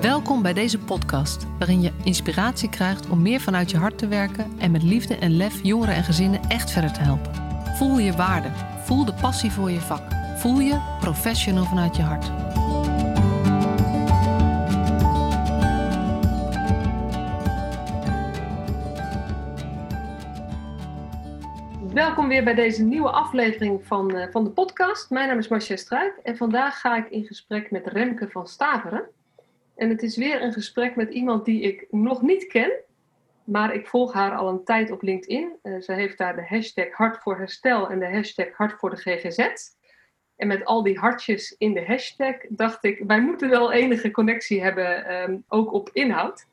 Welkom bij deze podcast, waarin je inspiratie krijgt om meer vanuit je hart te werken en met liefde en lef jongeren en gezinnen echt verder te helpen. Voel je waarde, voel de passie voor je vak, voel je professional vanuit je hart. Welkom weer bij deze nieuwe aflevering van, uh, van de podcast. Mijn naam is Marcia Struik en vandaag ga ik in gesprek met Remke van Staveren. En het is weer een gesprek met iemand die ik nog niet ken, maar ik volg haar al een tijd op LinkedIn. Uh, ze heeft daar de hashtag Hart voor Herstel en de hashtag Hart voor de GGZ. En met al die hartjes in de hashtag dacht ik, wij moeten wel enige connectie hebben, um, ook op inhoud.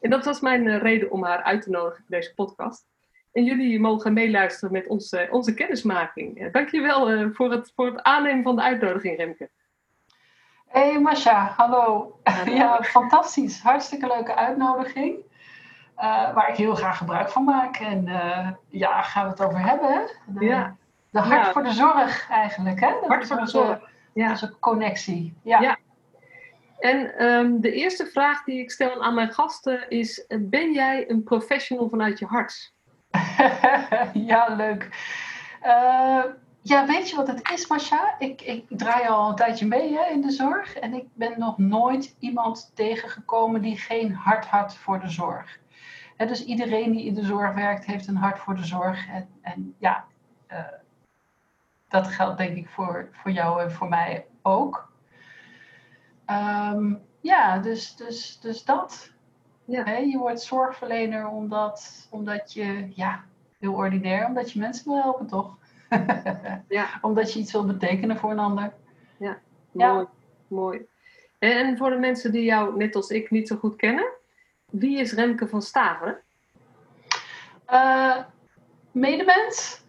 En dat was mijn uh, reden om haar uit te nodigen voor deze podcast. En jullie mogen meeluisteren met onze, onze kennismaking. Uh, dankjewel uh, voor, het, voor het aannemen van de uitnodiging, Remke. Hey Masha, hallo. Ja, fantastisch. Hartstikke leuke uitnodiging. Uh, waar ik heel graag gebruik van maak. En uh, ja, gaan we het over hebben. De, ja. de hart ja. voor de zorg eigenlijk. Hè? Dat hart voor de zorg. Ja. Onze connectie. Ja. ja. En um, de eerste vraag die ik stel aan mijn gasten is: Ben jij een professional vanuit je hart? ja, leuk. Uh, ja, weet je wat het is, Masha? Ik, ik draai al een tijdje mee hè, in de zorg. En ik ben nog nooit iemand tegengekomen die geen hart had voor de zorg. Dus iedereen die in de zorg werkt, heeft een hart voor de zorg. En, en ja, uh, dat geldt denk ik voor, voor jou en voor mij ook. Um, ja, dus, dus, dus dat. Ja. Je wordt zorgverlener omdat, omdat je, ja, heel ordinair, omdat je mensen wil helpen, toch? ja. Omdat je iets wil betekenen voor een ander. Ja, ja. mooi. mooi. En voor de mensen die jou, net als ik, niet zo goed kennen, wie is Remke van Staveren? Uh, medemens,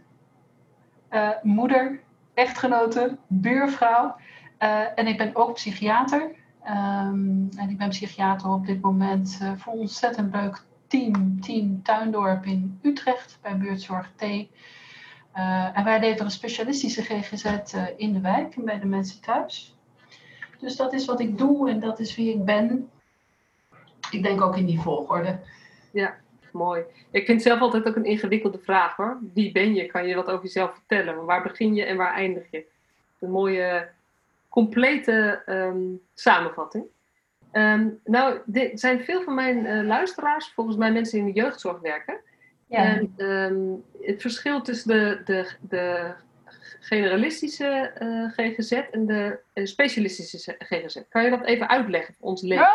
uh, moeder, echtgenote, buurvrouw. Uh, en ik ben ook psychiater. Um, en ik ben psychiater op dit moment voor een ontzettend leuk team, Team Tuindorp in Utrecht bij buurtzorg T. Uh, en wij leveren specialistische GGZ uh, in de wijk en bij de mensen thuis. Dus dat is wat ik doe en dat is wie ik ben. Ik denk ook in die volgorde. Ja, mooi. Ik vind zelf altijd ook een ingewikkelde vraag hoor. Wie ben je? Kan je wat over jezelf vertellen? Waar begin je en waar eindig je? Een mooie, complete um, samenvatting. Um, nou, er zijn veel van mijn uh, luisteraars, volgens mij mensen die in de jeugdzorg werken. Ja. En um, het verschil tussen de, de, de generalistische uh, GGZ en de uh, specialistische GGZ. Kan je dat even uitleggen voor ons leven?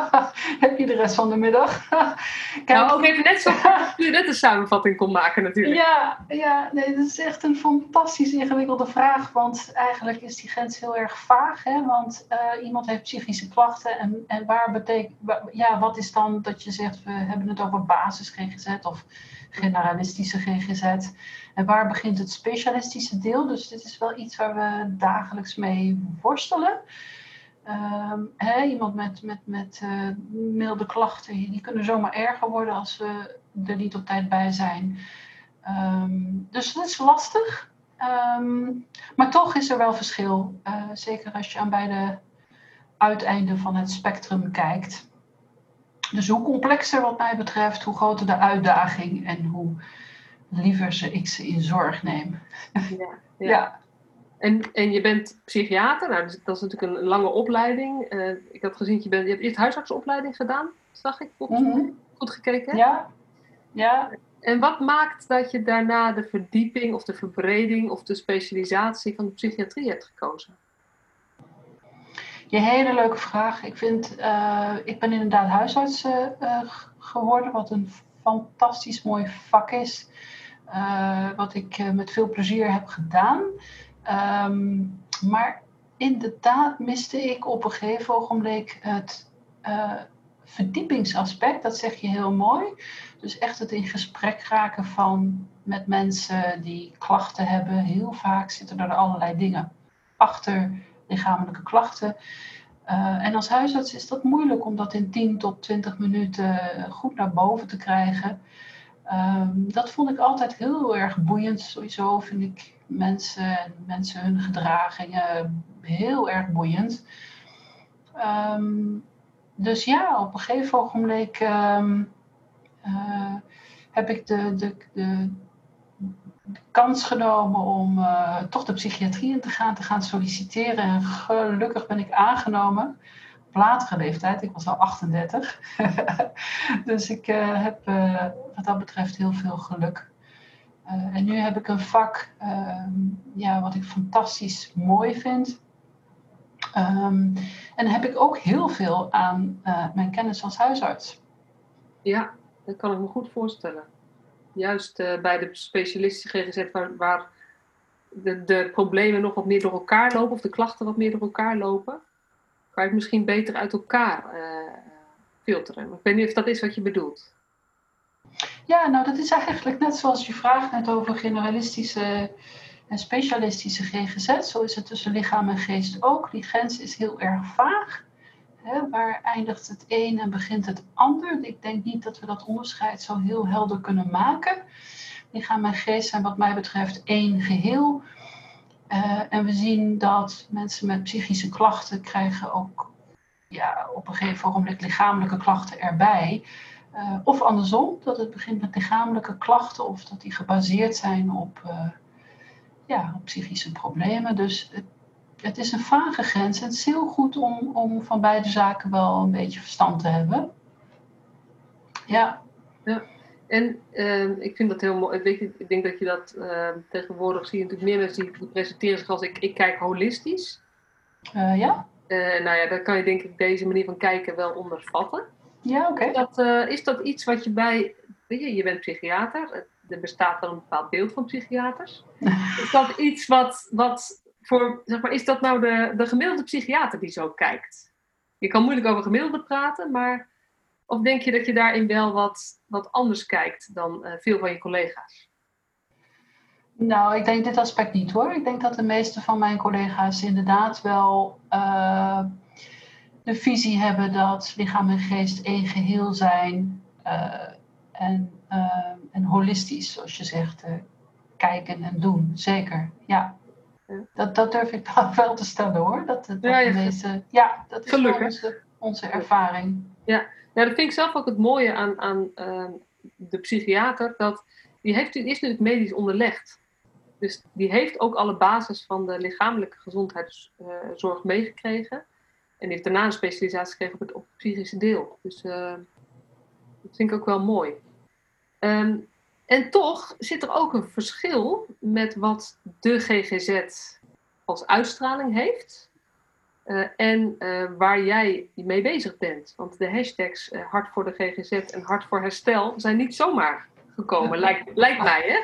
Heb je de rest van de middag? Kijk, nou, ook even net zo je net een samenvatting kon maken natuurlijk. Ja, ja nee, dat is echt een fantastisch ingewikkelde vraag. Want eigenlijk is die grens heel erg vaag. Hè? Want uh, iemand heeft psychische klachten. En, en waar betekent, ja, wat is dan dat je zegt, we hebben het over basis GGZ of generalistische GGZ. En waar begint het specialistische deel? Dus dit is wel iets waar we dagelijks mee worstelen. Hè, iemand met, met, met uh, milde klachten, die kunnen zomaar erger worden als we er niet op tijd bij zijn. Um, dus dat is lastig. Um, maar toch is er wel verschil. Uh, zeker als je aan beide uiteinden van het spectrum kijkt. Dus hoe complexer wat mij betreft, hoe groter de uitdaging en hoe liever ze ik ze in zorg neem. Ja, ja. En, en je bent psychiater, nou, dat is natuurlijk een lange opleiding. Uh, ik had gezien, je, bent, je hebt eerst huisartsopleiding gedaan, zag ik volgens mij. Mm -hmm. Goed gekeken? Ja. ja. En wat maakt dat je daarna de verdieping of de verbreding of de specialisatie van de psychiatrie hebt gekozen? Je hele leuke vraag. Ik, vind, uh, ik ben inderdaad huisarts uh, geworden, wat een fantastisch mooi vak is. Uh, wat ik met veel plezier heb gedaan. Um, maar inderdaad miste ik op een gegeven ogenblik het verdiepingsaspect. Dat zeg je heel mooi. Dus echt het in gesprek raken van met mensen die klachten hebben. Heel vaak zitten er allerlei dingen achter lichamelijke klachten. En als huisarts is dat moeilijk om dat in 10 tot 20 minuten goed naar boven te krijgen. Uh, dat vond ik altijd heel erg boeiend. Sowieso vind ik mensen en mensen hun gedragingen heel erg boeiend. Um, dus ja, op een gegeven ogenblik ehm, eh, heb ik de, de, de, kans genomen om uh, toch de psychiatrie in te gaan, te gaan solliciteren. En gelukkig ben ik aangenomen latere leeftijd. Ik was al 38. dus ik uh, heb wat dat betreft heel veel geluk. en nu heb ik een vak ehm, ja, wat ik fantastisch mooi vind. Um, en heb ik ook heel veel aan mijn kennis als huisarts. Ja, dat kan ik me goed voorstellen. Juist bij de specialistische GGZ, waar, waar de, de, problemen nog wat meer door elkaar lopen, of de klachten wat meer door elkaar lopen, kan je het misschien beter uit elkaar uh, filteren. Ik weet niet of dat is wat je bedoelt. Ja, nou dat is eigenlijk net zoals je vraagt net over generalistische en specialistische GGZ. Zo is het tussen lichaam en geest ook. Die grens is heel erg vaag. Waar eindigt het een en begint het ander? Ik denk niet dat we dat onderscheid zo heel helder kunnen maken. Lichaam en geest zijn wat mij betreft één geheel. Uh, en we zien dat mensen met psychische klachten krijgen ook ja, op een gegeven moment lichamelijke klachten erbij. Uh, of andersom, dat het begint met lichamelijke klachten of dat die gebaseerd zijn op uh, ja, psychische problemen. Dus het, het, is een vage grens. Het is heel goed om, om van beide zaken wel een beetje verstand te hebben. Ja. ja. En uh, ik vind dat heel mooi. Ik denk dat je dat uh, tegenwoordig zie je natuurlijk meer mensen die presenteren zich als ik, ik kijk holistisch. Uh, ja. nou ja, daar kan je denk ik deze manier van kijken wel ondervatten. Ja, oké. Okay. Dat, is dat iets wat je bij, weet je, je bent psychiater, er bestaat wel een bepaald beeld van psychiaters. is dat iets wat, wat voor, zeg maar, is dat nou de, de gemiddelde psychiater die zo kijkt? Je kan moeilijk over gemiddelde praten, maar of denk je dat je daarin wel wat, wat anders kijkt dan uh, veel van je collega's? Nou, ik denk dit aspect niet hoor. Ik denk dat de meeste van mijn collega's inderdaad wel uh, de visie hebben dat lichaam en geest één geheel zijn. Uh, en en holistisch, zoals je zegt, kijken en doen. Zeker, ja. Dat, dat durf ik wel te stellen hoor. Dat, dat ja, ja. Deze, ja, dat is onze, onze ervaring. Ja. Ja, dat vind ik zelf ook het mooie aan, aan uh, de psychiater. Dat die, heeft, die is natuurlijk medisch onderlegd. Dus die heeft ook alle basis van de lichamelijke gezondheidszorg meegekregen. En die heeft daarna een specialisatie gekregen op het, psychische deel. Dus uh, dat vind ik ook wel mooi. Um, en toch zit er ook een verschil met wat de GGZ als uitstraling heeft. Uh, en uh, waar jij mee bezig bent. Want de hashtags uh, Hart voor de GGZ en Hart voor Herstel zijn niet zomaar gekomen, lijkt, lijkt mij hè?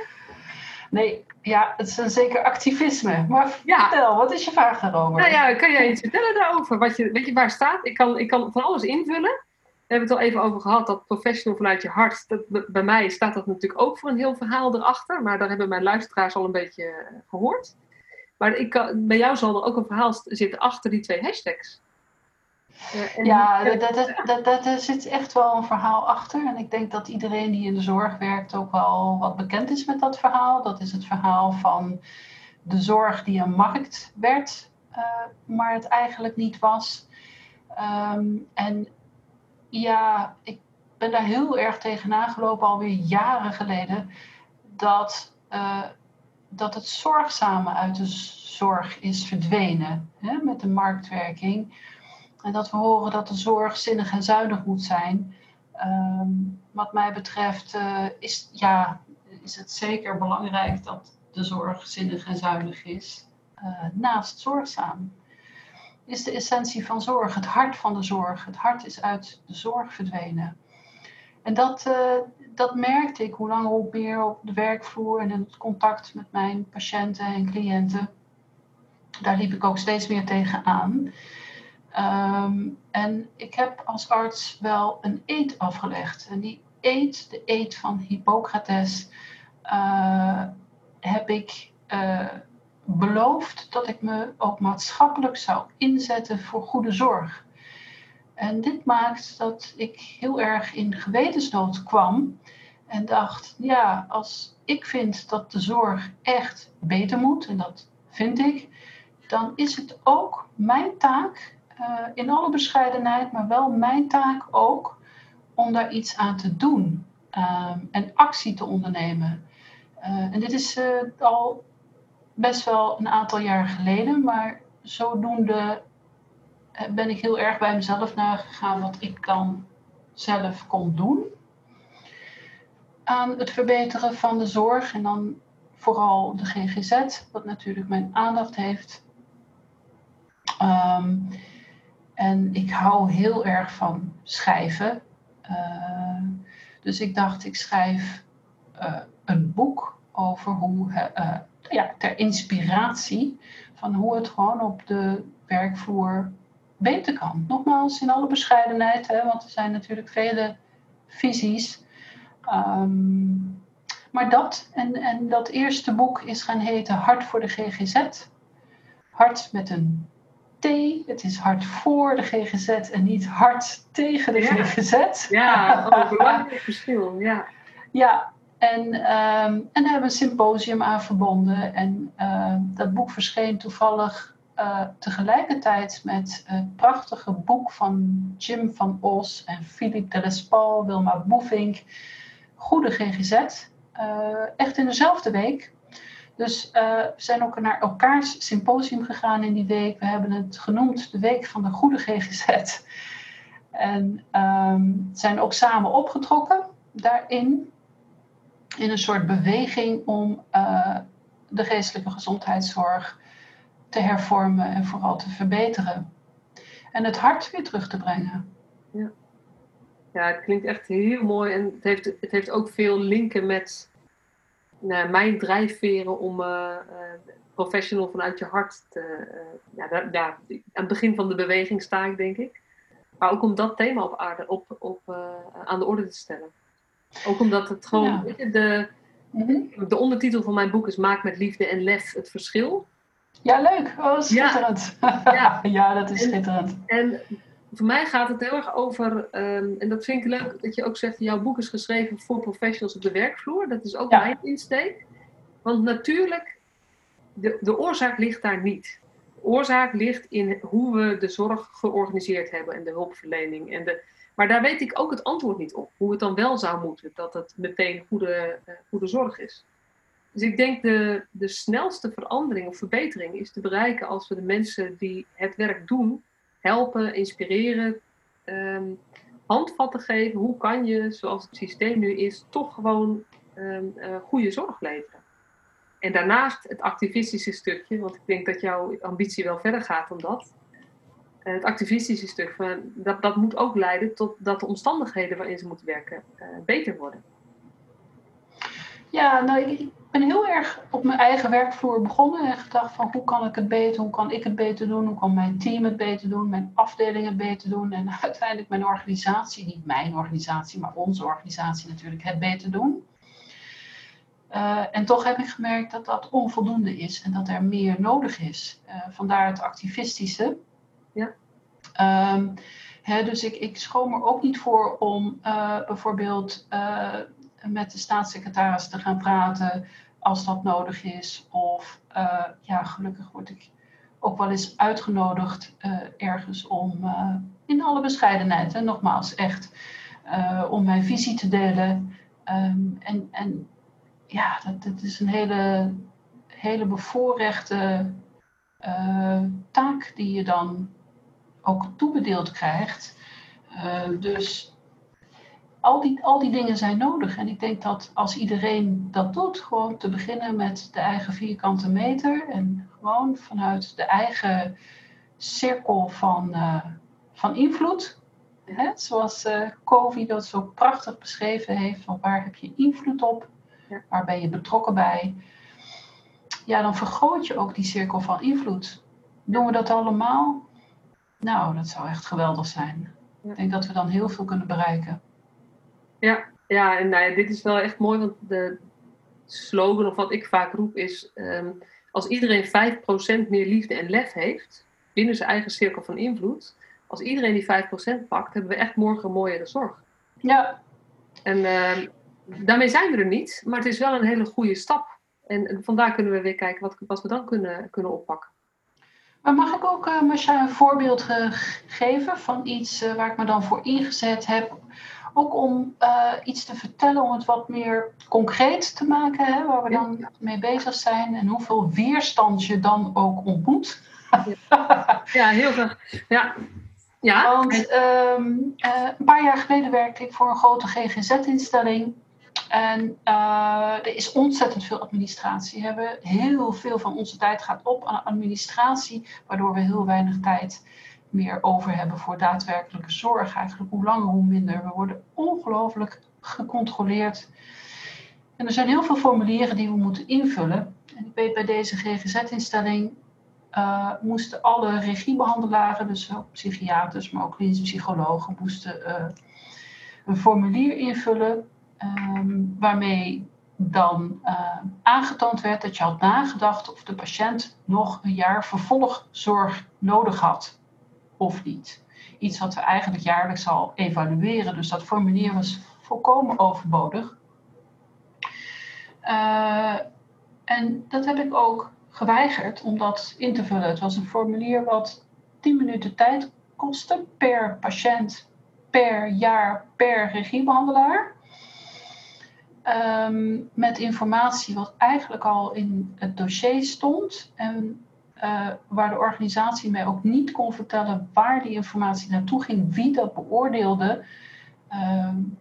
Nee, ja, het is een zeker activisme. Maar ja. vertel, wat is je vraag daarover? Nou ja, kan jij iets vertellen daarover? Wat je, weet je waar staat? Ik kan, ik kan van alles invullen we hebben het al even over gehad, dat professional vanuit je hart. Dat, bij mij staat dat natuurlijk ook voor een heel verhaal erachter. Maar daar hebben mijn luisteraars al een beetje eh, gehoord. Maar ik kan, bij jou zal er ook een verhaal zitten achter die twee hashtags. Uh, ja, dat, dat, dat, dat, zit echt wel een verhaal achter. En ik denk dat iedereen die in de zorg werkt ook wel wat bekend is met dat verhaal. Dat is het verhaal van de zorg die een markt werd, uh, maar het eigenlijk niet was. Um, en ja, ik ben daar heel erg tegenaan gelopen alweer jaren geleden. Dat, uh, dat het zorgzame uit de zorg is verdwenen hè, met de marktwerking. En dat we horen dat de zorg zinnig en zuinig moet zijn. Um, wat mij betreft uh, is, ja, is het zeker belangrijk dat de zorg zinnig en zuinig is. Uh, naast zorgzaam is de essentie van zorg, het hart van de zorg. Het hart is uit de zorg verdwenen. En dat, uh, dat merkte ik hoe langer hoe meer op de werkvloer en in het contact met mijn patiënten en cliënten. Daar liep ik ook steeds meer tegenaan. Um, en ik heb als arts wel een eed afgelegd. En die eed, de eed van Hippocrates, uh, heb ik uh, beloofd dat ik me ook maatschappelijk zou inzetten voor goede zorg. En dit maakt dat ik heel erg in gewetensnood kwam en dacht, ja, als ik vind dat de zorg echt beter moet, en dat vind ik, dan is het ook mijn taak eh, in alle bescheidenheid, maar wel mijn taak ook om daar iets aan te doen ehm, en actie te ondernemen. Eh, en dit is al best wel een aantal jaar geleden, maar zodoende ben ik heel erg bij mezelf nagegaan wat ik dan zelf kon doen aan het verbeteren van de zorg en dan vooral de GGZ, wat natuurlijk mijn aandacht heeft. Um, en ik hou heel erg van schrijven. Uh, dus ik dacht, ik schrijf uh, een boek over hoe, ja, ter inspiratie van hoe het gewoon op de werkvloer beter kan. Nogmaals, in alle bescheidenheid, hè, want er zijn natuurlijk vele visies. Um, maar dat, en, en dat eerste boek is gaan heten Hart voor de GGZ. Hart met een T. Het is hart voor de GGZ en niet hart tegen de GGZ. Ja, oh, belangrijk verschil. Ja, ja en, um, en daar hebben we een symposium aan verbonden. En uh, dat boek verscheen toevallig uh, tegelijkertijd met het prachtige boek van Jim van Os en Philippe Delespal, Wilma Boevink, Goede GGZ. Uh, echt in dezelfde week. Dus uh, we zijn ook naar elkaars symposium gegaan in die week. We hebben het genoemd de Week van de Goede GGZ. En um, zijn ook samen opgetrokken daarin. In een soort beweging om de geestelijke gezondheidszorg te hervormen en vooral te verbeteren. En het hart weer terug te brengen. Ja, ja het klinkt echt heel mooi. En het heeft, het heeft ook veel linken met nou, mijn drijfveren om uh, professional vanuit je hart te. Uh, ja, daar, daar, aan het begin van de beweging sta ik, denk ik. Maar ook om dat thema op aarde, op, op, aan de orde te stellen. Ook omdat het gewoon. Ja. De, de ondertitel van mijn boek is Maak met liefde en lef het verschil. Ja, leuk. Oh, schitterend. Ja, ja. dat is schitterend. En voor mij gaat het heel erg over, um, en dat vind ik leuk dat je ook zegt, jouw boek is geschreven voor professionals op de werkvloer. Dat is ook ja. mijn insteek. Want natuurlijk, de, de oorzaak ligt daar niet. De oorzaak ligt in hoe we de zorg georganiseerd hebben en de hulpverlening. En de, maar daar weet ik ook het antwoord niet op. Hoe het dan wel zou moeten, dat het meteen goede, uh, goede zorg is. Dus ik denk de, de snelste verandering of verbetering is te bereiken als we de mensen die het werk doen, helpen, inspireren, um, handvatten geven. Hoe kan je, zoals het systeem nu is, toch gewoon um, uh, goede zorg leveren? En daarnaast het activistische stukje, want ik denk dat jouw ambitie wel verder gaat dan dat. Uh, het activistische stuk, van, dat, dat moet ook leiden tot dat de omstandigheden waarin ze moeten werken uh, beter worden. Ja, nou, ik ben heel erg op mijn eigen werkvloer begonnen en gedacht van hoe kan ik het beter, hoe kan ik het beter doen, hoe kan mijn team het beter doen, mijn afdeling het beter doen en uiteindelijk mijn organisatie, niet mijn organisatie, maar onze organisatie natuurlijk, het beter doen. Uh, en toch heb ik gemerkt dat dat onvoldoende is en dat er meer nodig is. Uh, vandaar het activistische. Ja. Um, hè, dus ik, ik schoon er ook niet voor om uh, bijvoorbeeld met de staatssecretaris te gaan praten als dat nodig is. Of uh, ja, gelukkig word ik ook wel eens uitgenodigd uh, ergens om uh, in alle bescheidenheid, en nogmaals echt, om mijn visie te delen. Um, en, en ja, dat, dat is een hele, hele bevoorrechte taak die je dan ook toebedeeld krijgt. dus al die, al die dingen zijn nodig. En ik denk dat als iedereen dat doet, gewoon te beginnen met de eigen vierkante meter en gewoon vanuit de eigen cirkel van, uh, van invloed. Hè? Zoals uh, Covey dat zo prachtig beschreven heeft, van waar heb je invloed op, ja. waar ben je betrokken bij. Ja, dan vergroot je ook die cirkel van invloed. Doen we dat allemaal? Nou, dat zou echt geweldig zijn. Ik denk dat we dan heel veel kunnen bereiken. Ja, ja en nou ja, dit is wel echt mooi, want de slogan of wat ik vaak roep is: um, als iedereen 5% meer liefde en lef heeft binnen zijn eigen cirkel van invloed, als iedereen die 5% pakt, hebben we echt morgen een mooiere zorg. Ja. En uh, daarmee zijn we er niet, maar het is wel een hele goede stap. En, en vandaar kunnen we weer kijken wat, wat we dan kunnen, kunnen oppakken. Maar mag ik ook, uh, Marcia, een voorbeeld geven van iets waar ik me dan voor ingezet heb? Ook om iets te vertellen, om het wat meer concreet te maken, hè, waar we dan mee bezig zijn en hoeveel weerstand je dan ook ontmoet. ja, heel graag. Ja. Ja. Want ehm, een paar jaar geleden werkte ik voor een grote GGZ-instelling. En uh, er is ontzettend veel administratie. Hebben heel veel van onze tijd gaat op aan administratie, waardoor we heel weinig tijd meer over hebben voor daadwerkelijke zorg. Eigenlijk hoe langer hoe minder. We worden ongelooflijk gecontroleerd. En er zijn heel veel formulieren die we moeten invullen. En ik weet bij deze GGZ-instelling uh, moesten alle regiebehandelaren, dus ook psychiaters, maar ook klinische psychologen, moesten uh, een formulier invullen Ehm, waarmee dan uh, aangetoond werd dat je had nagedacht of de patiënt nog een jaar vervolgzorg nodig had of niet. Iets wat we eigenlijk jaarlijks al evalueren, dus dat formulier was volkomen overbodig. Uh, en dat heb ik ook geweigerd om dat in te vullen. Het was een formulier wat 10 minuten tijd kostte per patiënt, per jaar, per regiebehandelaar. Ehm, met informatie wat eigenlijk al in het dossier stond. En uh, waar de organisatie mij ook niet kon vertellen waar die informatie naartoe ging, wie dat beoordeelde. Um,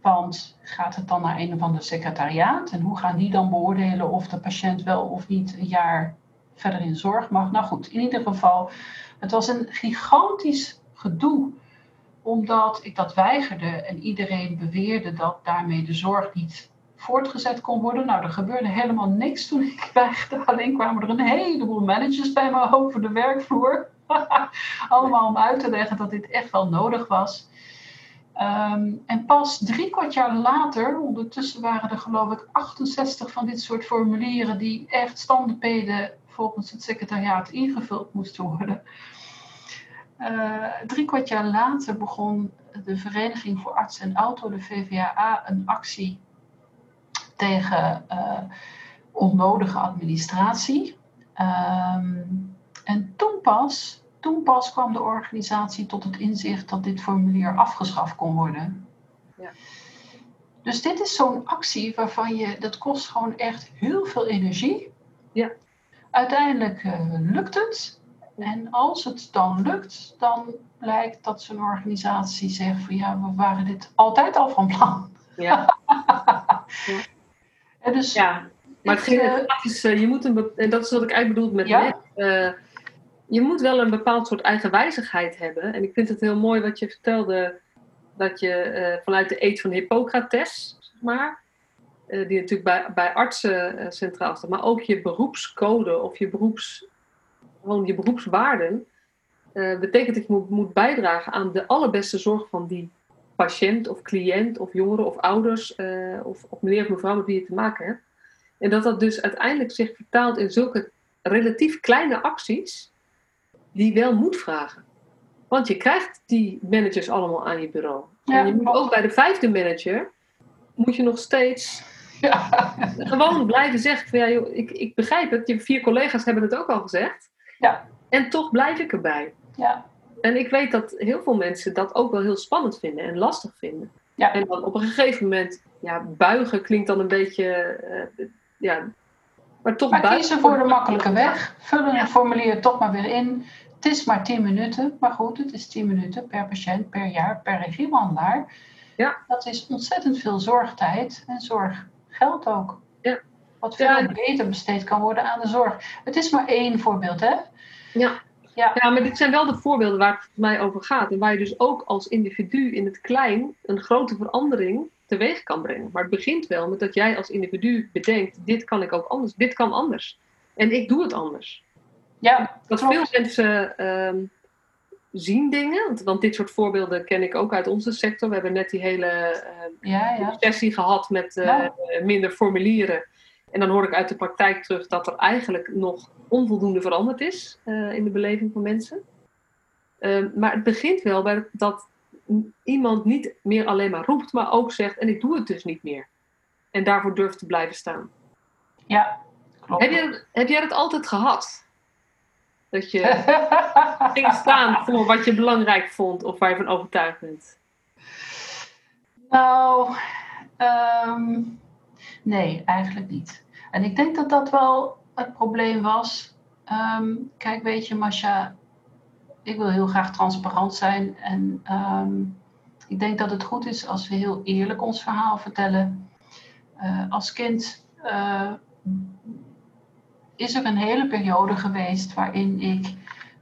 want gaat het dan naar een of ander secretariaat? En hoe gaan die dan beoordelen of de patiënt wel of niet een jaar verder in zorg mag? Nou goed, in ieder geval, het was een gigantisch gedoe omdat ik dat weigerde en iedereen beweerde dat daarmee de zorg niet voortgezet kon worden. Nou, er gebeurde helemaal niks toen ik weigerde. Alleen kwamen er een heleboel managers bij me over de werkvloer. Allemaal om uit te leggen dat dit echt wel nodig was. Ehm, en pas drie kwart jaar later, ondertussen waren er geloof ik 68 van dit soort formulieren die echt standpeden volgens het secretariaat ingevuld moesten worden. Uh, drie kwart jaar later begon de Vereniging voor Arts en Auto, de VVAA, een actie tegen uh, onnodige administratie. Um, en toen pas, toen pas kwam de organisatie tot het inzicht dat dit formulier afgeschaft kon worden. Ja. Dus dit is zo'n actie waarvan je, dat kost gewoon echt heel veel energie. Ja. Uiteindelijk uh, lukt het. En als het dan lukt, dan blijkt dat zo'n organisatie zegt van ja, we waren dit altijd al van plan. Ja. ja. En dus, ja. Maar het uh, is, uh, je moet een, en dat is wat ik eigenlijk bedoel met ja? uh, je moet wel een bepaald soort eigenwijzigheid hebben. En ik vind het heel mooi wat je vertelde, dat je vanuit de eet van Hippocrates, zeg maar, die natuurlijk bij, bij artsen centraal staat, maar ook je beroepscode of je beroeps gewoon je beroepswaarden, uh, betekent dat je moet, moet, bijdragen aan de allerbeste zorg van die patiënt of cliënt of jongeren of ouders uh, of, of meneer of mevrouw met wie je te maken hebt. En dat dat dus uiteindelijk zich vertaalt in zulke relatief kleine acties die wel moet vragen. Want je krijgt die managers allemaal aan je bureau. Ja, en je moet ook bij de vijfde manager, moet je nog steeds ja. gewoon blijven zeggen van ja, joh, ik, ik begrijp het, je vier collega's hebben het ook al gezegd. Ja. En toch blijf ik erbij. Ja. En ik weet dat heel veel mensen dat ook wel heel spannend vinden en lastig vinden. Ja. En dan op een gegeven moment, ja, buigen klinkt dan een beetje, uh, ja, maar toch maar buigen. kiezen voor de makkelijke weg. Vullen het formulier toch maar weer in. Het is maar 10 minuten, maar goed, het is 10 minuten per patiënt, per jaar, per regiebehandelaar. Ja. Dat is ontzettend veel zorgtijd en zorggeld ook. Ja. Wat veel beter besteed kan worden aan de zorg. Het is maar één voorbeeld, hè? Ja. Ja. ja, maar dit zijn wel de voorbeelden waar het mij over gaat. En waar je dus ook als individu in het klein een grote verandering teweeg kan brengen. Maar het begint wel met dat jij als individu bedenkt: dit kan ik ook anders, dit kan anders. En ik doe het anders. Ja, dat veel mensen um, zien dingen, want, dit soort voorbeelden ken ik ook uit onze sector. We hebben net die hele uh, ja, ja. sessie gehad met uh, minder formulieren. En dan hoor ik uit de praktijk terug dat er eigenlijk nog onvoldoende veranderd is uh, in de beleving van mensen. Uh, maar het begint wel bij dat iemand niet meer alleen maar roept, maar ook zegt: en ik doe het dus niet meer. En daarvoor durft te blijven staan. Ja, klopt. Heb, je, heb jij dat altijd gehad? Dat je ging staan voor wat je belangrijk vond of waar je van overtuigd bent? Nou, ehm, nee, eigenlijk niet. En ik denk dat dat wel het probleem was. Ehm, kijk, weet je, Masha, ik wil heel graag transparant zijn. En ehm, ik denk dat het goed is als we heel eerlijk ons verhaal vertellen. Uh, als kind uh, is er een hele periode geweest waarin ik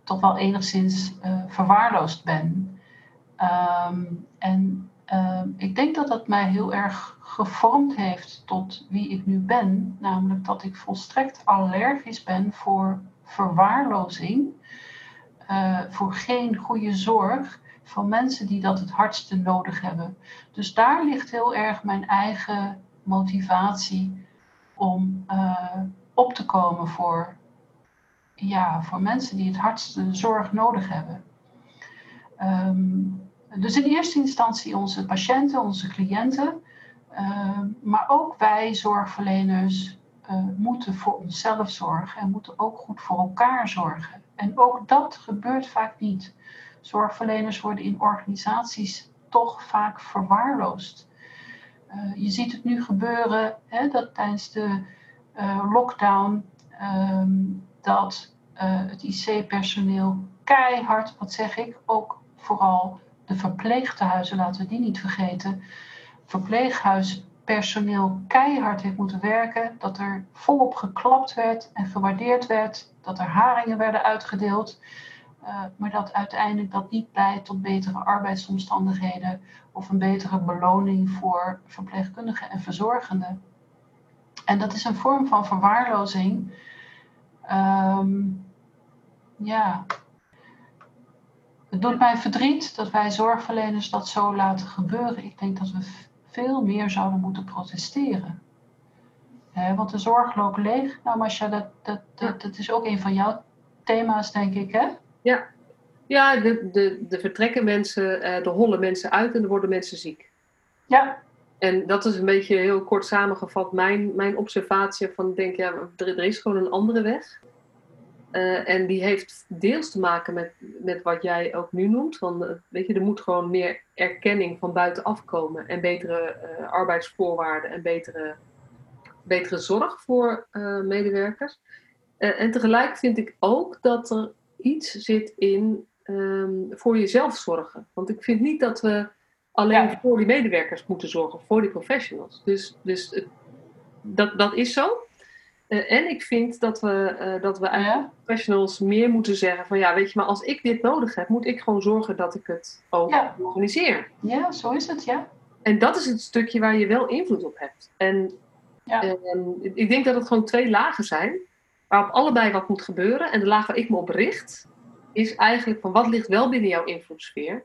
toch wel enigszins uh, verwaarloosd ben. Um, en um, ik denk dat dat mij heel erg gevormd heeft tot wie ik nu ben. Namelijk dat ik volstrekt allergisch ben voor verwaarlozing, uh, voor geen goede zorg van mensen die dat het hardste nodig hebben. Dus daar ligt heel erg mijn eigen motivatie om uh, op te komen voor, ja, voor mensen die het hardste zorg nodig hebben. Um, dus in eerste instantie onze patiënten, onze cliënten, uh, maar ook wij zorgverleners uh, moeten voor onszelf zorgen en moeten ook goed voor elkaar zorgen. En ook dat gebeurt vaak niet. Zorgverleners worden in organisaties toch vaak verwaarloosd. Uh, je ziet het nu gebeuren hè, dat tijdens de lockdown um, dat het IC-personeel keihard, wat zeg ik, ook vooral de verpleegtehuizen, laten we die niet vergeten, verpleeghuispersoneel keihard heeft moeten werken, dat er volop geklapt werd en gewaardeerd werd, dat er haringen werden uitgedeeld, uh, maar dat uiteindelijk dat niet leidt tot betere arbeidsomstandigheden of een betere beloning voor verpleegkundigen en verzorgenden. En dat is een vorm van verwaarlozing. Um, ja. Het doet mij verdriet dat wij zorgverleners dat zo laten gebeuren. Ik denk dat we veel meer zouden moeten protesteren. He, want de zorg loopt leeg. Nou, Masha, dat, dat, dat, dat, is ook een van jouw thema's, denk ik, hè? Ja, ja de, de, de vertrekken mensen, de eh, hollen mensen uit en er worden mensen ziek. Ja, en dat is een beetje heel kort samengevat mijn, mijn observatie van, ik denk, ja, er, er is gewoon een andere weg. Uh, en die heeft deels te maken met, met wat jij ook nu noemt. Van, uh, weet je, er moet gewoon meer erkenning van buitenaf komen. En betere uh, arbeidsvoorwaarden en betere, betere zorg voor medewerkers. en tegelijk vind ik ook dat er iets zit in um, voor jezelf zorgen. Want ik vind niet dat we alleen ja. voor die medewerkers moeten zorgen, voor die professionals. Dus, dus dat, dat is zo. Uh, en ik vind dat we, uh, dat we ja. professionals meer moeten zeggen van ja, weet je, maar als ik dit nodig heb, moet ik gewoon zorgen dat ik het ook ja. organiseer. Ja, zo is het, ja. En dat is het stukje waar je wel invloed op hebt. En, ja. en ik denk dat het gewoon twee lagen zijn, waarop allebei wat moet gebeuren. En de laag waar ik me op richt, is eigenlijk van wat ligt wel binnen jouw invloedssfeer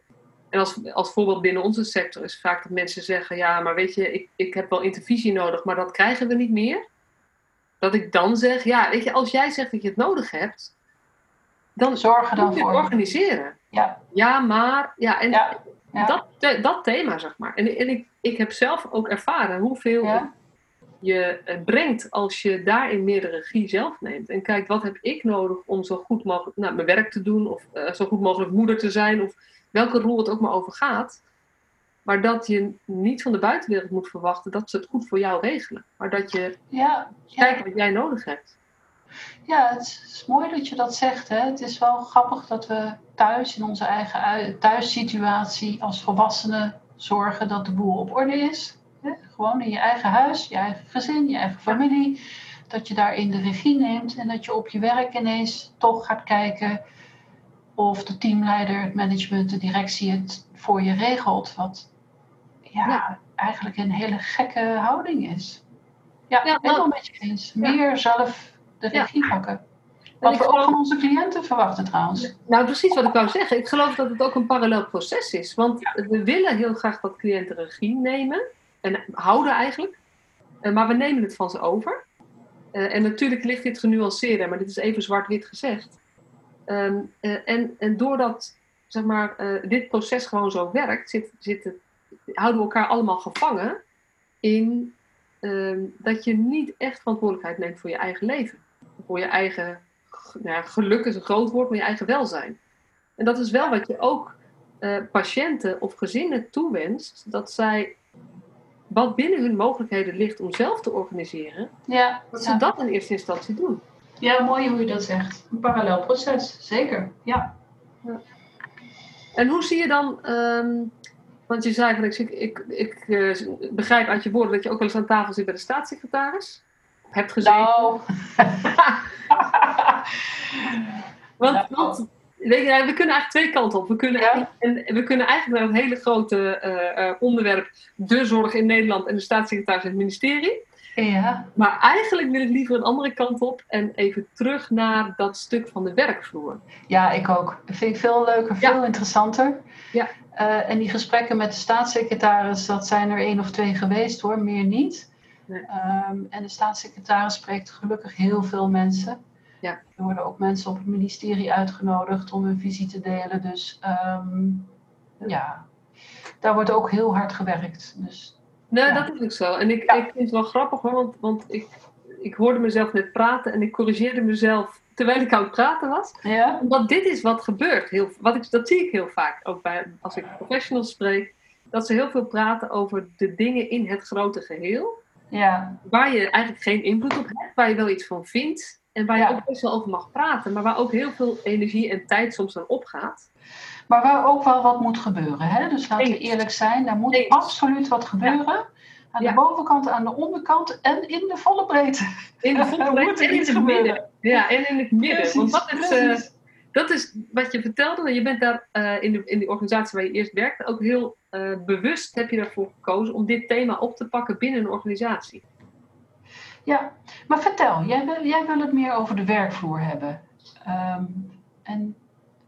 en als, als voorbeeld binnen onze sector is vaak dat mensen zeggen: Ja, maar weet je, ik, ik heb wel intervisie nodig, maar dat krijgen we niet meer. Dat ik dan zeg: Ja, weet je, als jij zegt dat je het nodig hebt, dan zorgen dan moet je voor. organiseren. Ja, ja maar, ja, en ja, ja. Dat, dat thema, zeg maar. En, en ik, ik heb zelf ook ervaren hoeveel ja. je brengt als je daarin meer de regie zelf neemt. En kijkt, wat heb ik nodig om zo goed mogelijk nou, mijn werk te doen, of uh, zo goed mogelijk moeder te zijn, of welke rol het ook maar over gaat. Maar dat je niet van de buitenwereld moet verwachten dat ze het goed voor jou regelen. Maar dat je ja, kijkt ja. wat jij nodig hebt. Ja, het is mooi dat je dat zegt. Hè? Het is wel grappig dat we thuis in onze eigen thuissituatie als volwassenen zorgen dat de boel op orde is. Hè? Gewoon in je eigen huis, je eigen gezin, je eigen familie. Dat je daarin de regie neemt en dat je op je werk ineens toch gaat kijken of de teamleider, het management, de directie het voor je regelt. Wat ja, ja. eigenlijk een hele gekke houding is. Ja, ja helemaal met je eens. Meer zelf de regie pakken. Wat we ook van onze cliënten verwachten trouwens. Nou, precies wat ik wou zeggen. Ik geloof dat het ook een parallel proces is. Want we willen heel graag dat cliënten regie nemen. En houden eigenlijk. Maar we nemen het van ze over. En natuurlijk ligt dit genuanceerder, maar dit is even zwart-wit gezegd. Um, uh, en, en doordat zeg maar, dit proces gewoon zo werkt, zit, zit het, houden we elkaar allemaal gevangen in um, dat je niet echt verantwoordelijkheid neemt voor je eigen leven. Voor je eigen nou ja, geluk is een groot woord, maar je eigen welzijn. En dat is wel wat je ook uh, patiënten of gezinnen toewenst, dat zij wat binnen hun mogelijkheden ligt om zelf te organiseren, ja, dat ze dat in eerste instantie doen. Ja, mooi hoe je dat zegt. Een parallel proces, zeker. Ja. ja. En hoe zie je dan, um, want je zei van ik, ik, ik uh, begrijp uit je woorden dat je ook wel eens aan tafel zit bij de staatssecretaris. Hebt gezien. Nou. want, nou. want weet je, we kunnen eigenlijk twee kanten op. We kunnen, Ja. en, we kunnen eigenlijk naar het hele grote eh, eh, onderwerp de zorg in Nederland en de staatssecretaris en het ministerie. Ja. Maar eigenlijk wil ik liever een andere kant op en even terug naar dat stuk van de werkvloer. Ja, ik ook. Dat vind ik veel leuker, Ja. veel interessanter. Ja. Eh, en die gesprekken met de staatssecretaris, dat zijn er één of twee geweest hoor, meer niet. Nee. Ehm, en de staatssecretaris spreekt gelukkig heel veel mensen. Ja. Er worden ook mensen op het ministerie uitgenodigd om hun visie te delen. Dus ehm, ja, daar wordt ook heel hard gewerkt. Dus Nee, Ja. dat is ook zo. En ik, Ja. ik vind het wel grappig hoor, want, want ik, ik hoorde mezelf net praten en ik corrigeerde mezelf terwijl ik aan het praten was. ja, Omdat dit is wat gebeurt. Heel, wat ik, dat zie ik heel vaak, ook bij, als ik professionals spreek. Dat ze heel veel praten over de dingen in het grote geheel. ja, Waar je eigenlijk geen invloed op hebt, waar je wel iets van vindt. En waar je Ja. ook best wel over mag praten, maar waar ook heel veel energie en tijd soms aan opgaat. Maar waar ook wel wat moet gebeuren. Hè? Dus laten we eerlijk zijn, daar moet absoluut wat gebeuren. Aan Ja. de bovenkant, aan de onderkant en in de volle breedte. In de volle breedte en in het midden. Ja, en in het midden. Precies, Want dat is, eh, dat is wat je vertelde. Je bent daar eh, in, de, in die organisatie waar je eerst werkte ook heel eh, bewust heb je daarvoor gekozen om dit thema op te pakken binnen een organisatie. Ja, maar vertel, jij wil, jij wil het meer over de werkvloer hebben. Ehm, en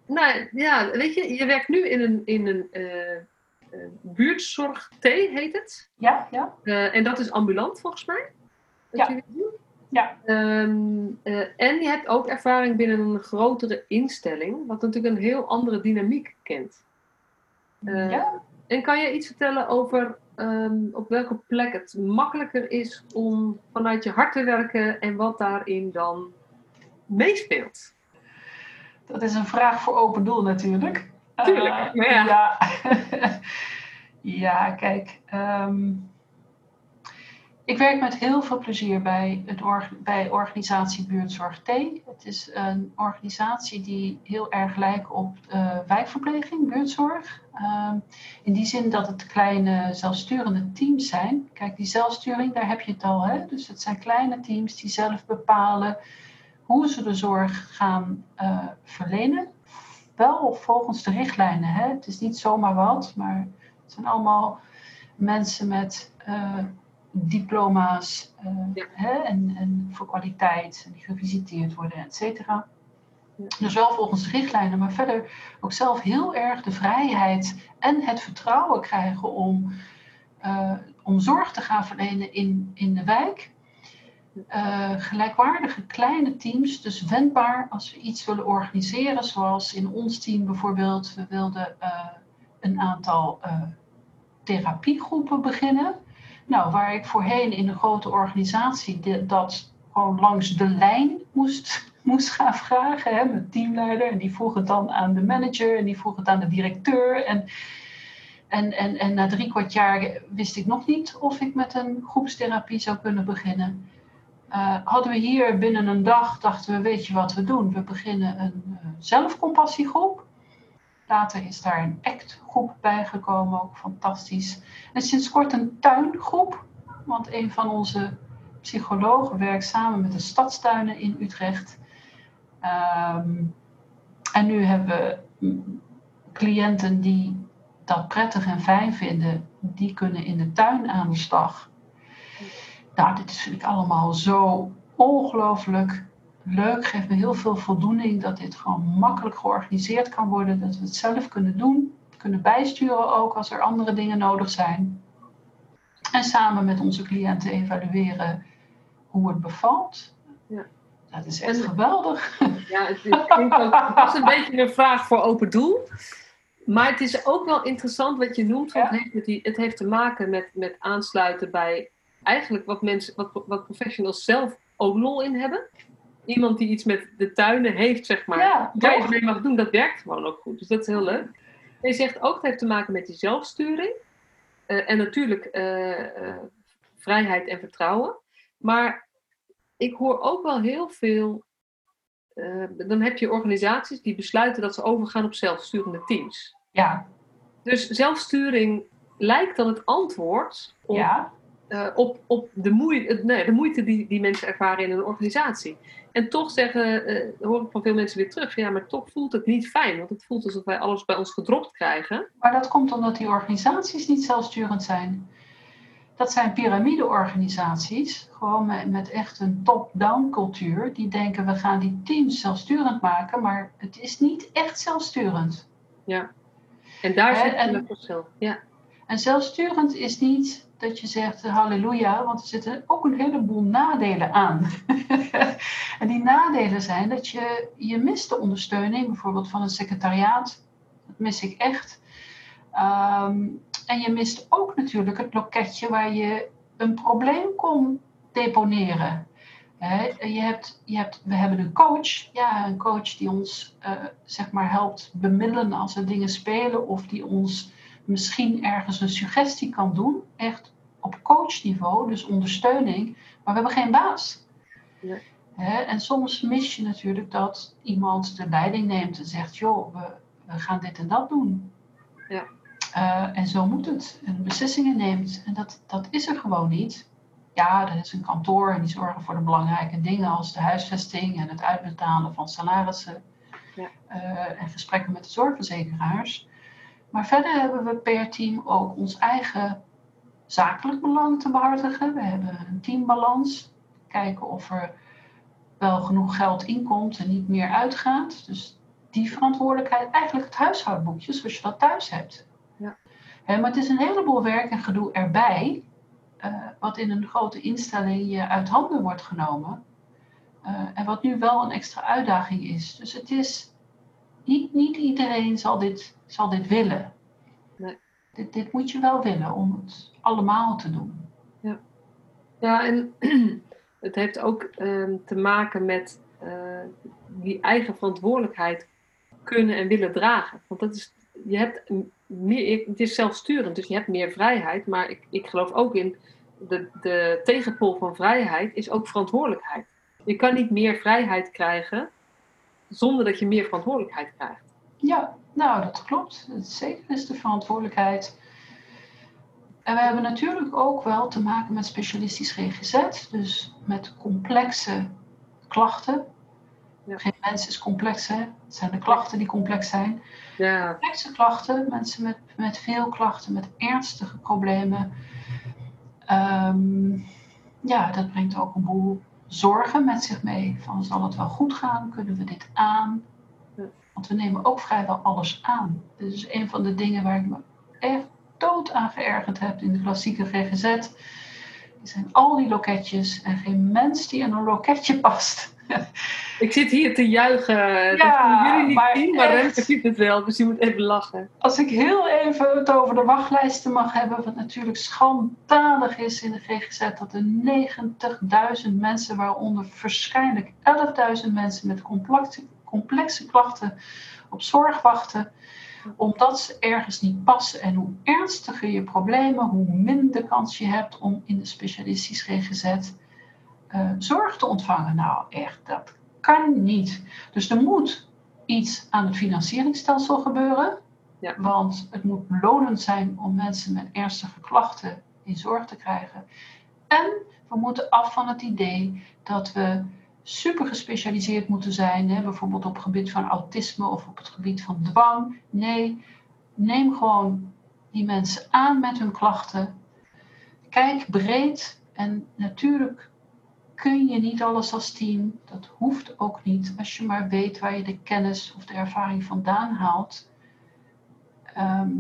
Nou ja, weet je, je werkt nu in een, in een eh, eh, buurtzorg T, heet het. ja, ja, Eh, en dat is ambulant volgens mij. Wat Ja. Ja. Eh, en je hebt ook ervaring binnen een grotere instelling, wat natuurlijk een heel andere dynamiek kent. Ja. En kan je iets vertellen over ehm, op welke plek het makkelijker is om vanuit je hart te werken en wat daarin dan meespeelt? Dat is een vraag voor open doel natuurlijk. Tuurlijk, Eh, ja. ja. Ja, kijk. ehm, ik werk met heel veel plezier bij, het org- bij organisatie Buurtzorg T. Het is een organisatie die heel erg lijkt op eh, wijkverpleging, buurtzorg. Ehm, in die zin dat het kleine zelfsturende teams zijn. Kijk, die zelfsturing, daar heb je het al. Hè? Dus het zijn kleine teams die zelf bepalen hoe ze de zorg gaan eh, verlenen. Wel volgens de richtlijnen. Hè? Het is niet zomaar wat, maar het zijn allemaal mensen met eh, diploma's eh, Ja. hè? En, en voor kwaliteit, en die gevisiteerd worden, et cetera. Ja. Dus wel volgens de richtlijnen, maar verder ook zelf heel erg de vrijheid en het vertrouwen krijgen om, om zorg te gaan verlenen in, in de wijk. Eh, gelijkwaardige kleine teams, dus wendbaar als we iets willen organiseren, zoals in ons team bijvoorbeeld. We wilden eh, een aantal eh, therapiegroepen beginnen. Nou, waar ik voorheen in een grote organisatie dat gewoon langs de lijn moest, moest gaan vragen. Hè, met teamleider. En die vroeg het dan aan de manager en die vroeg het aan de directeur. En, en, en, en na drie kwart jaar wist ik nog niet of ik met een groepstherapie zou kunnen beginnen. Eh, hadden we hier binnen een dag, dachten we, weet je wat we doen? We beginnen een eh, zelfcompassiegroep. Later is daar een ACT-groep bijgekomen, ook fantastisch. En sinds kort een tuingroep, want een van onze psychologen werkt samen met de stadstuinen in Utrecht. Ehm, en nu hebben we cliënten die dat prettig en fijn vinden, die kunnen in de tuin aan de slag. Nou, dit vind ik allemaal zo ongelooflijk leuk. Geeft me heel veel voldoening dat dit gewoon makkelijk georganiseerd kan worden. Dat we het zelf kunnen doen. Kunnen bijsturen ook als er andere dingen nodig zijn. En samen met onze cliënten evalueren hoe het bevalt. Ja. Dat is echt geweldig. Ja, het, het is een beetje een vraag voor open doel. Maar het is ook wel interessant wat je noemt. Want Ja. het, heeft het heeft te maken met, met aansluiten bij eigenlijk wat, mensen, wat, wat professionals zelf ook lol in hebben. iemand die iets met de tuinen heeft, zeg maar, Ja, daar iets mee mag doen, dat werkt gewoon ook goed. Dus dat is heel leuk. En je zegt ook, het heeft te maken met die zelfsturing. Eh, en natuurlijk eh, eh, vrijheid en vertrouwen. Maar ik hoor ook wel heel veel. dan heb je organisaties die besluiten dat ze overgaan op zelfsturende teams. Ja, Dus zelfsturing lijkt dan het antwoord op, ja, eh, op, op de, moeite, nee, de moeite die, die mensen ervaren in een organisatie. En toch zeggen, eh, hoor ik van veel mensen weer terug, ja, maar toch voelt het niet fijn. Want het voelt alsof wij alles bij ons gedropt krijgen. maar dat komt omdat die organisaties niet zelfsturend zijn. Dat zijn piramideorganisaties, gewoon met, met echt een top-down cultuur. Die denken we gaan die teams zelfsturend maken, maar het is niet echt zelfsturend. En daar zit en- het verschil. Ja, En zelfsturend is niet dat je zegt eh, halleluja, want er zitten ook een heleboel nadelen aan. en die nadelen zijn dat je, je mist de ondersteuning, bijvoorbeeld van een secretariaat. Dat mis ik echt. Ehm, en je mist ook natuurlijk het loketje waar je een probleem kon deponeren. Je hebt, je hebt, we hebben een coach, ja, een coach die ons eh, zeg maar helpt bemiddelen als er dingen spelen of die ons misschien ergens een suggestie kan doen, echt op coachniveau, dus ondersteuning, maar we hebben geen baas. Hè, en soms mis je natuurlijk dat iemand de leiding neemt en zegt, joh, we, we gaan dit en dat doen. Ja. Eh, en zo moet het. En beslissingen neemt. En dat, dat is er gewoon niet. Ja, er is een kantoor en die zorgen voor de belangrijke dingen als de huisvesting en het uitbetalen van salarissen. Ja. eh, en gesprekken met de zorgverzekeraars. Maar verder hebben we per team ook ons eigen zakelijk belang te behartigen. We hebben een teambalans. Kijken of er wel genoeg geld inkomt en niet meer uitgaat. Dus die verantwoordelijkheid, eigenlijk het huishoudboekje zoals je dat thuis hebt. Ja. Maar het is een heleboel werk en gedoe erbij, eh, wat in een grote instelling je uit handen wordt genomen. Eh, en wat nu wel een extra uitdaging is. Dus het is, niet, niet iedereen zal dit, zal dit willen. Nee. Dit, dit moet je wel willen om het allemaal te doen. ja en het heeft ook ehm, te maken met eh, die eigen verantwoordelijkheid kunnen en willen dragen. Want dat is, je hebt meer, het is zelfsturend, dus je hebt meer vrijheid. Maar ik, ik geloof ook in de, de tegenpol van vrijheid is ook verantwoordelijkheid. Je kan niet meer vrijheid krijgen zonder dat je meer verantwoordelijkheid krijgt. Ja, nou dat klopt. Het zeker is de verantwoordelijkheid. En we hebben natuurlijk ook wel te maken met specialistisch GGZ, dus met complexe klachten. Ja. Geen mens is complex, hè? Het zijn de klachten die complex zijn. Ja, Complexe klachten, mensen met, met veel klachten, met ernstige problemen. Ehm, ja, dat brengt ook een boel zorgen met zich mee. Van zal het wel goed gaan? Kunnen we dit aan? Want we nemen ook vrijwel alles aan. Dit is een van de dingen waar ik me echt dood aan geërgerd heb in de klassieke GGZ. Die zijn al die loketjes en geen mens die in een loketje past. ik zit hier te juichen. dat Ja, kunnen jullie niet maar zien, maar. Remke ziet het wel, dus je moet even lachen. Als ik heel even het over de wachtlijsten mag hebben, wat natuurlijk schandalig is in de GGZ, dat er 90.000 mensen, waaronder waarschijnlijk 11.000 mensen met complexe, complexe klachten op zorg wachten, omdat ze ergens niet passen. En hoe ernstiger je problemen, hoe minder kans je hebt om in de specialistisch GGZ eh, zorg te ontvangen. Nou, echt, dat kan niet. Dus er moet iets aan het financieringsstelsel gebeuren. Ja. Want het moet lonend zijn om mensen met ernstige klachten in zorg te krijgen. En we moeten af van het idee dat we super gespecialiseerd moeten zijn, hè, bijvoorbeeld op het gebied van autisme of op het gebied van dwang. Nee, neem gewoon die mensen aan met hun klachten. Kijk breed en natuurlijk kun je niet alles als team. Dat hoeft ook niet als je maar weet waar je de kennis of de ervaring vandaan haalt. Ehm,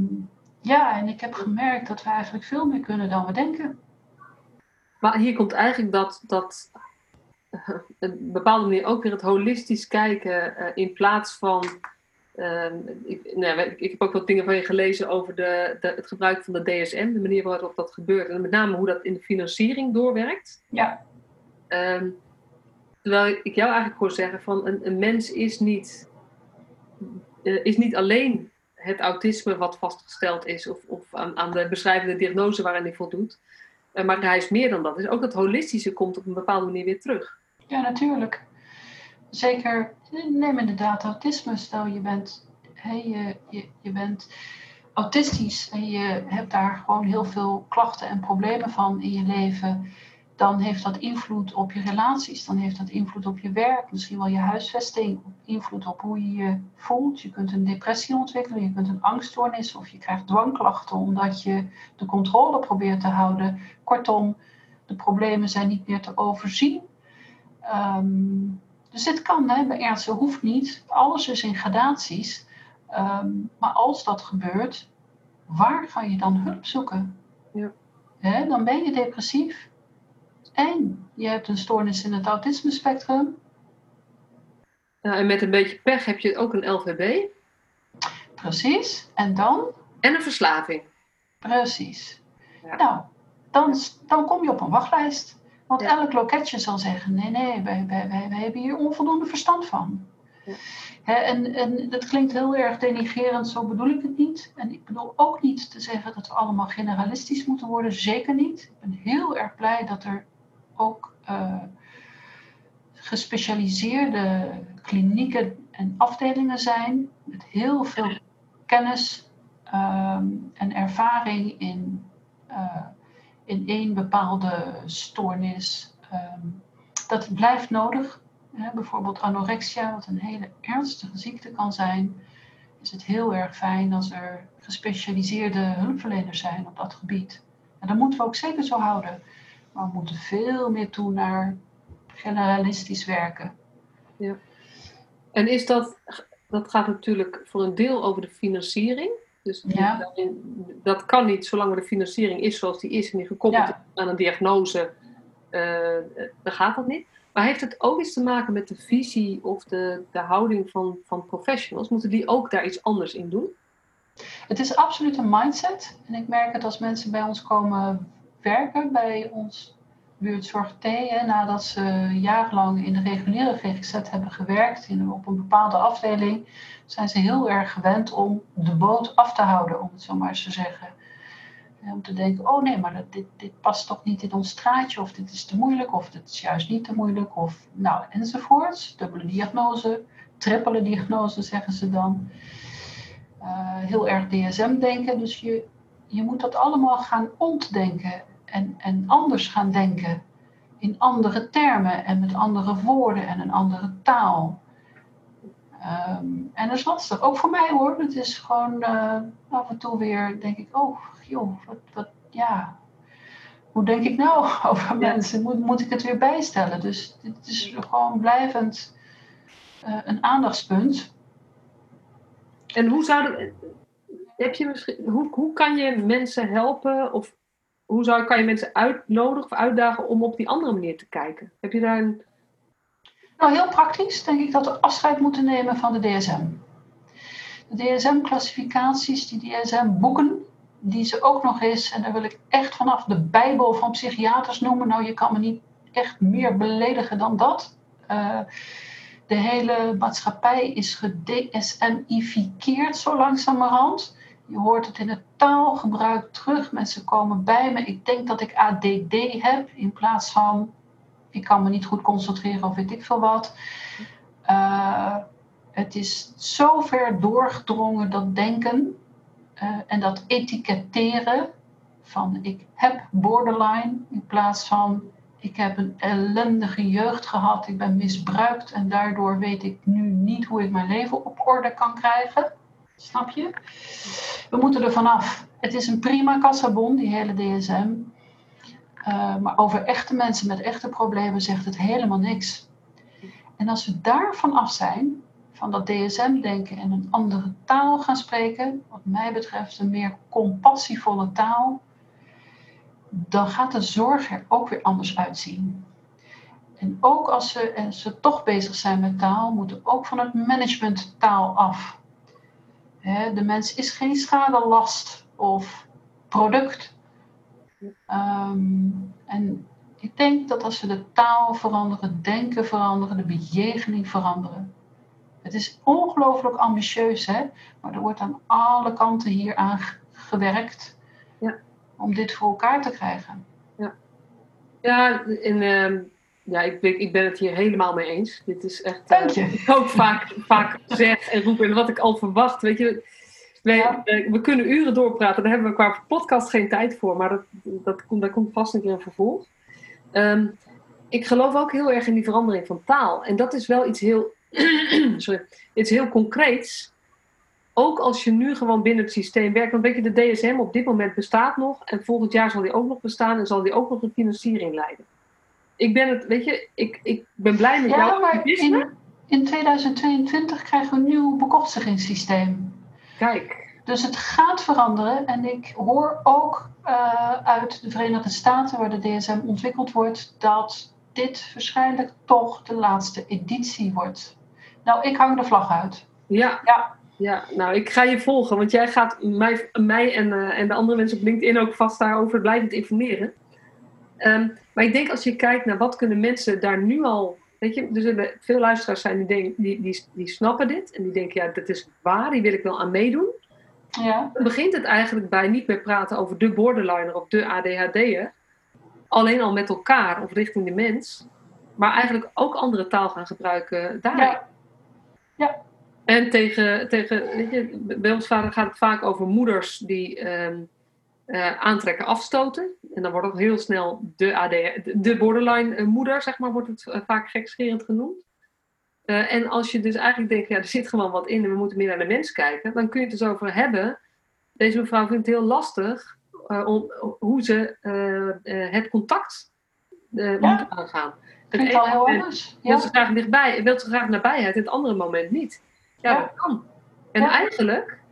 ja, en ik heb gemerkt dat we eigenlijk veel meer kunnen dan we denken. Maar hier komt eigenlijk dat, dat een bepaalde manier ook weer het holistisch kijken eh, in plaats van. ehm, ik, nou, ik, heb ook wat dingen van je gelezen over de, de, het gebruik van de DSM, de manier waarop dat gebeurt en met name hoe dat in de financiering doorwerkt. Ja, Ehm, Terwijl ik jou eigenlijk hoor zeggen van een, een mens is niet, uh, is niet alleen het autisme wat vastgesteld is of, of aan, aan, de beschrijvende diagnose waarin hij voldoet. Uh, maar hij is meer dan dat. Dus ook dat holistische komt op een bepaalde manier weer terug. Ja, natuurlijk. Zeker, neem inderdaad autisme. Stel je bent, hey, je, je, je bent autistisch en je hebt daar gewoon heel veel klachten en problemen van in je leven dan heeft dat invloed op je relaties, dan heeft dat invloed op je werk, misschien wel je huisvesting, invloed op hoe je je voelt. Je kunt een depressie ontwikkelen, je kunt een angststoornis of je krijgt dwangklachten omdat je de controle probeert te houden. Kortom, de problemen zijn niet meer te overzien. Ehm, dus dit kan hè, bij ernstig hoeft niet. Alles is in gradaties. Ehm, maar als dat gebeurt, waar ga je dan hulp zoeken? Ja. Hè, dan ben je depressief en je hebt een stoornis in het autisme spectrum. en met een beetje pech heb je ook een LVB. Precies. En dan? En een verslaving. Precies. Nou, dan, dan kom je op een wachtlijst. Want elk loketje zal zeggen: nee, nee, wij, wij, wij, wij hebben hier onvoldoende verstand van. Ja. en, en dat klinkt heel erg denigerend, zo bedoel ik het niet. En ik bedoel ook niet te zeggen dat we allemaal generalistisch moeten worden, zeker niet. Ik ben heel erg blij dat er ook uh, gespecialiseerde klinieken en afdelingen zijn met heel veel kennis um, en ervaring in, uh, in één bepaalde stoornis. Um, dat blijft nodig. Hè, bijvoorbeeld anorexia, wat een hele ernstige ziekte kan zijn, is het heel erg fijn als er gespecialiseerde hulpverleners zijn op dat gebied. En dat moeten we ook zeker zo houden. Maar we moeten veel meer toe naar generalistisch werken. Ja. En is dat, dat gaat natuurlijk voor een deel over de financiering. Dus ja. dat kan niet zolang de financiering is zoals die is en die gekoppeld is aan een diagnose, uh, dan gaat dat niet. Maar heeft het ook iets te maken met de visie of de, de houding van, van professionals? Moeten die ook daar iets anders in doen? Het is absoluut een mindset. En ik merk het als mensen bij ons komen werken bij ons buurtzorg T. Hè, nadat ze jarenlang in de reguliere GGZ hebben gewerkt in, op een bepaalde afdeling, zijn ze heel erg gewend om de boot af te houden, om het zo maar te zeggen. om te denken, oh nee, maar dit, dit past toch niet in ons straatje, of dit is te moeilijk, of dit is juist niet te moeilijk, of nou, enzovoorts. Dubbele diagnose, trippele diagnose zeggen ze dan. Uh, heel erg DSM denken, dus je, je moet dat allemaal gaan ontdenken en, en anders gaan denken. In andere termen en met andere woorden en een andere taal. Ehm, en dat is lastig, ook voor mij hoor. Het is gewoon uh, af en toe weer, denk ik, oh joh, wat, wat ja. Hoe denk ik nou over mensen? Moet, moet ik het weer bijstellen? Dus dit is gewoon blijvend uh, een aandachtspunt. En hoe zou heb je misschien, hoe, hoe kan je mensen helpen of hoe zou, kan je mensen uitnodigen of uitdagen om op die andere manier te kijken? Heb je daar een... Nou, heel praktisch denk ik dat we afscheid moeten nemen van de DSM. De DSM-classificaties, die DSM-boeken, die ze ook nog eens, en daar wil ik echt vanaf de Bijbel van psychiaters noemen. Nou, je kan me niet echt meer beledigen dan dat. Uh, de hele maatschappij is gedsmifikeerd zo langzamerhand. Je hoort het in het taalgebruik terug. Mensen komen bij me. Ik denk dat ik ADD heb in plaats van ik kan me niet goed concentreren of weet ik veel wat. Uh, het is zo ver doorgedrongen dat denken uh, en dat etiketteren van ik heb borderline in plaats van ik heb een ellendige jeugd gehad, ik ben misbruikt en daardoor weet ik nu niet hoe ik mijn leven op orde kan krijgen. Snap je? We moeten er vanaf. Het is een prima kassabon, die hele DSM. Uh, maar over echte mensen met echte problemen zegt het helemaal niks. En als we daar vanaf zijn, van dat DSM-denken en een andere taal gaan spreken, wat mij betreft een meer compassievolle taal, dan gaat de zorg er ook weer anders uitzien. En ook als als we toch bezig zijn met taal, moeten ook van het management taal af de mens is geen schade, last of product. Um, en Ik denk dat als we de taal veranderen, denken veranderen, de bejegening veranderen. Het is ongelooflijk ambitieus, hè? maar er wordt aan alle kanten hier aan gewerkt Ja. om dit voor elkaar te krijgen. Ja, en, ehm, ja ik, ben, ik ben het hier helemaal mee eens. Dit is echt. Dank eh, je. ik ook vaak, vaak zeg en roep en wat ik al verwacht. Weet je, wij, Ja. eh, we kunnen uren doorpraten, daar hebben we qua podcast geen tijd voor, maar dat, dat komt, daar komt vast een keer een vervolg. Ehm, ik geloof ook heel erg in die verandering van taal. En dat is wel iets heel, sorry, iets heel concreets. Ook als je nu gewoon binnen het systeem werkt. Want weet je, de DSM op dit moment bestaat nog. En volgend jaar zal die ook nog bestaan. En zal die ook nog een financiering leiden. Ik ben het, weet je, ik, ik ben blij met Ja, maar in, in 2022 krijgen we een nieuw bekostigingssysteem. Kijk, Dus het gaat veranderen. En ik hoor ook eh, uit de Verenigde Staten, waar de DSM ontwikkeld wordt, dat dit waarschijnlijk toch de laatste editie wordt. Nou, ik hang de vlag uit. ja. Ja. Ja, nou, ik ga je volgen, want jij gaat mij, mij en, eh, en de andere mensen op LinkedIn ook vast daarover blijvend informeren. Ehm, maar ik denk als je kijkt naar wat kunnen mensen daar nu al. Weet je, er zullen veel luisteraars zijn die, denken, die, die, die snappen dit en die denken, ja, dat is waar, die wil ik wel aan meedoen. Ja, Dan begint het eigenlijk bij niet meer praten over de borderliner of de ADHD'er. Alleen al met elkaar of richting de mens. Maar eigenlijk ook andere taal gaan gebruiken daar. ja, En tegen, tegen weet je, bij ons vader gaat het vaak over moeders die ehm, eh, aantrekken, afstoten. En dan wordt ook heel snel de, AD, de borderline eh, moeder, zeg maar, wordt het eh, vaak gekscherend genoemd. En als je dus eigenlijk denkt, ja, er zit gewoon wat in en we moeten meer naar de mens kijken, dan kun je het dus over hebben. Deze mevrouw vindt het heel lastig om, hoe ze het contact Ja. moet aangaan. Het al heel anders. wil Ja, ze graag dichtbij, wil ze graag nabijheid, het andere moment niet. Ja, Ja. dat kan. En eigenlijk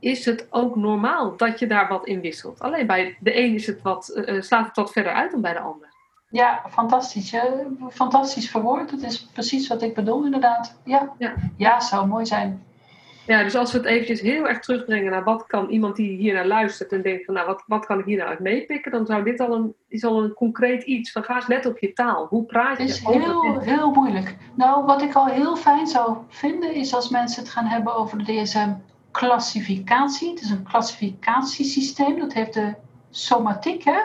is het ook normaal dat je daar wat in wisselt. Alleen bij de een is het wat, eh, eh, slaat het wat verder uit dan bij de ander. ja fantastisch. Ja, fantastisch verwoord. Dat is precies wat ik bedoel, inderdaad. Ja, Ja. ja zou mooi zijn. Ja, dus als we het eventjes heel erg terugbrengen naar wat kan iemand die hier naar luistert en denkt van nou, wat, wat kan ik hier nou uit meepikken, dan zou dit al een, is al een concreet iets van ga eens letten op je taal. Hoe praat je Het is heel, heel moeilijk. Nou, wat ik al heel fijn zou vinden, is als mensen het gaan hebben over de DSM-classificatie. Het is een klassificatiesysteem, dat heeft de somatiek, hè?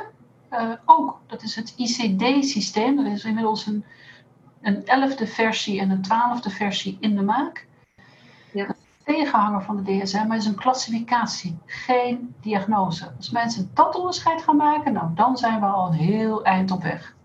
Eh, ook. Dat is het ICD-systeem. Er is inmiddels een, een elfde versie en een twaalfde versie in de maak. Ja. Een tegenhanger van de DSM, maar is een klassificatie, geen diagnose. Als mensen dat onderscheid gaan maken, nou, dan zijn we al een heel eind op weg.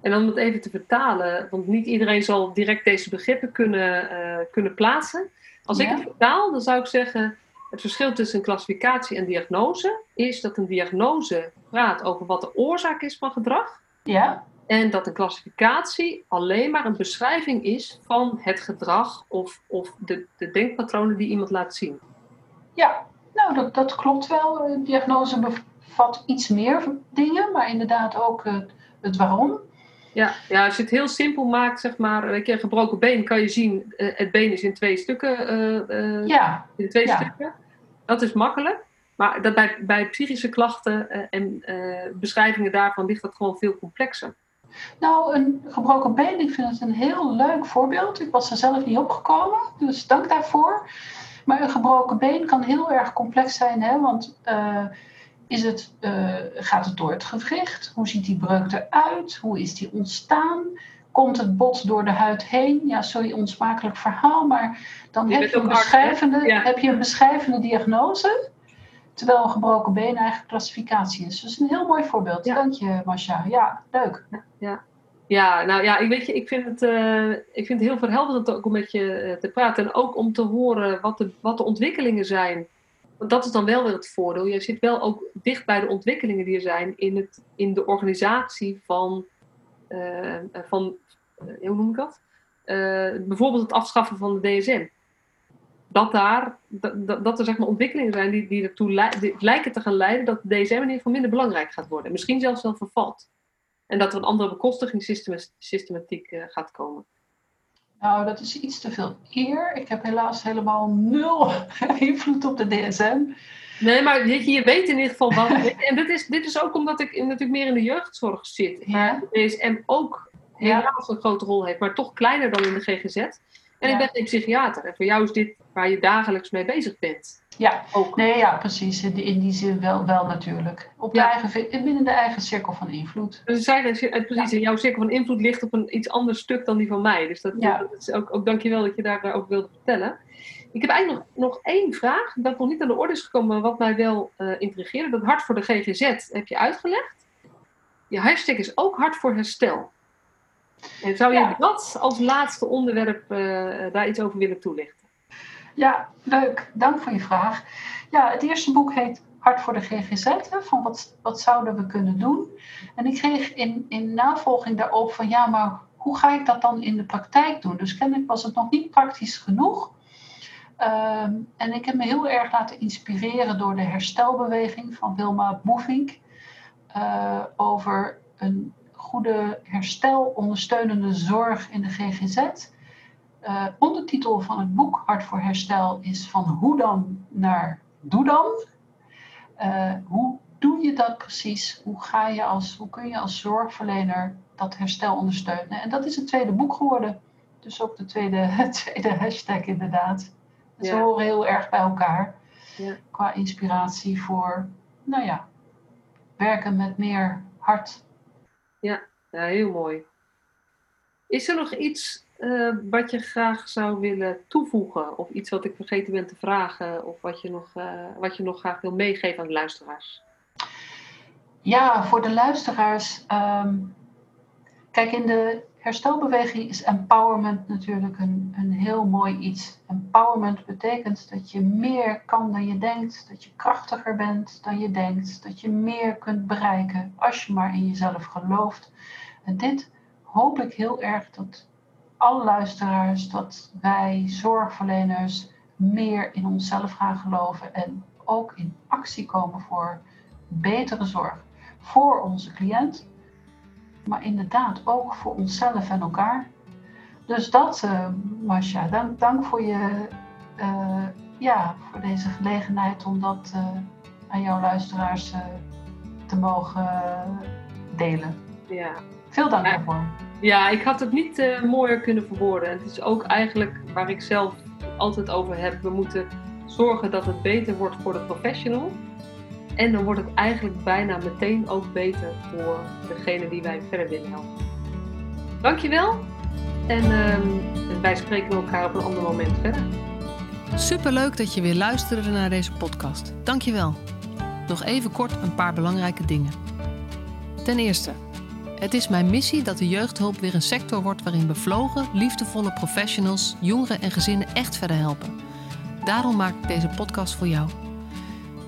En om het even te vertalen, want niet iedereen zal direct deze begrippen kunnen, eh, kunnen plaatsen. Als ik het vertaal, dan zou ik zeggen: het verschil tussen klassificatie en diagnose is dat een diagnose praat over wat de oorzaak is van gedrag. Ja, En dat een klassificatie alleen maar een beschrijving is van het gedrag of, of de, de denkpatronen die iemand laat zien. Ja, nou dat, dat klopt wel. Een diagnose bevat iets meer dingen, maar inderdaad ook eh, het waarom. Ja, ja, als je het heel simpel maakt, zeg maar, weet je, een gebroken been kan je zien, eh, het been is in twee stukken eh, eh, Ja, in twee Ja. stukken. Dat is makkelijk. Maar dat bij, bij psychische klachten en beschrijvingen daarvan ligt dat gewoon veel complexer. nou een gebroken been, ik vind het een heel leuk voorbeeld. Ik was er zelf niet opgekomen, dus dank daarvoor. Maar een gebroken been kan heel erg complex zijn, hè? want is het, eh, gaat het door het gewricht? Hoe ziet die breuk eruit? Hoe is die ontstaan? Komt het bot door de huid heen? Ja, sorry, onsmakelijk verhaal, maar dan Je heb je, een beschrijvende, Ja. heb je een beschrijvende diagnose, terwijl een gebroken been eigenlijk klassificatie is. Dus een heel mooi voorbeeld. Ja. Dank je, Masha. Ja, leuk. Ja, nou ja, ik weet je, ik vind het, eh, ik vind het heel verhelderend ook om met je eh, te praten. En ook om te horen wat de, wat de ontwikkelingen zijn. Want dat is dan wel weer het voordeel. Je zit wel ook dicht bij de ontwikkelingen die er zijn in, het, in de organisatie van, eh, van eh, hoe noem ik dat? Eh, bijvoorbeeld het afschaffen van de DSM. Dat, daar, dat, er zeg maar ontwikkelingen zijn die, die ertoe lijken te gaan leiden dat de DSM in ieder geval minder belangrijk gaat worden. Misschien zelfs wel vervalt. En dat er een andere bekostigingssystematiek gaat komen. Nou, dat is iets te veel eer. Ik heb helaas helemaal nul invloed op de DSM. Nee, maar je, je weet in ieder geval wat. En dit is, dit is ook omdat ik natuurlijk meer in de jeugdzorg zit. Maar de DSM ook helaas een grote rol heeft, maar toch kleiner dan in de GGZ. En ik ben geen psychiater. En voor jou is dit waar je dagelijks mee bezig bent. Ja, ook. Nee, ja, precies. In die, in die zin wel, wel natuurlijk. Op de eigen, binnen de eigen cirkel van invloed. Dus zeggen, eh, precies, in jouw cirkel van invloed ligt op een iets ander stuk dan die van mij. Dus dat, dat is ook, ook dankjewel dat je daar ook wilde vertellen. Ik heb eigenlijk nog, nog één vraag, dat nog niet aan de orde is gekomen, maar wat mij wel uh, intrigeerde. Dat hart voor de GGZ heb je uitgelegd. Je hashtag is ook hart voor herstel. En zou je dat als laatste onderwerp uh, daar iets over willen toelichten? Ja, leuk. Dank voor je vraag. Ja, het eerste boek heet Hart voor de GGZ. Van wat, wat zouden we kunnen doen? En ik kreeg in, in navolging daarop van ja, maar hoe ga ik dat dan in de praktijk doen? Dus kennelijk was het nog niet praktisch genoeg. Ehm, en ik heb me heel erg laten inspireren door de herstelbeweging van Wilma Boevink. Uh, over een goede herstel, ondersteunende zorg in de GGZ. Uh, ondertitel van het boek Hart voor Herstel is van hoe dan naar doe dan. Uh, hoe doe je dat precies? Hoe, ga je als, hoe kun je als zorgverlener dat herstel ondersteunen? En dat is het tweede boek geworden. Dus ook de tweede, tweede hashtag inderdaad. Ze horen heel erg bij elkaar. Ja. Qua inspiratie voor, nou ja, werken met meer hart. Ja, ja heel mooi. Is er nog iets uh, wat je graag zou willen toevoegen? Of iets wat ik vergeten ben te vragen? Of wat je nog, uh, wat je nog graag wil meegeven aan de luisteraars? Ja, voor de luisteraars. Um, kijk, in de herstelbeweging is empowerment natuurlijk een, een heel mooi iets. Empowerment betekent dat je meer kan dan je denkt, dat je krachtiger bent dan je denkt, dat je meer kunt bereiken als je maar in jezelf gelooft. En dit hoop ik heel erg dat alle luisteraars, dat wij zorgverleners meer in onszelf gaan geloven en ook in actie komen voor betere zorg voor onze cliënt, maar inderdaad ook voor onszelf en elkaar. Dus dat, uh, dank, dank voor, je, uh, ja, voor deze gelegenheid om dat uh, aan jouw luisteraars te mogen delen. Ja. Veel dank daarvoor. Ja, ik had het niet mooier kunnen verwoorden. Het is ook eigenlijk waar ik zelf altijd over heb. We moeten zorgen dat het beter wordt voor de professional. En dan wordt het eigenlijk bijna meteen ook beter voor degene die wij verder willen helpen. Dankjewel. En uh, wij spreken elkaar op een ander moment verder. Superleuk dat je weer luisterde naar deze podcast. Dankjewel. Nog even kort een paar belangrijke dingen. Ten eerste, het is mijn missie dat de jeugdhulp weer een sector wordt waarin bevlogen, liefdevolle professionals jongeren en gezinnen echt verder helpen. Daarom maak ik deze podcast voor jou.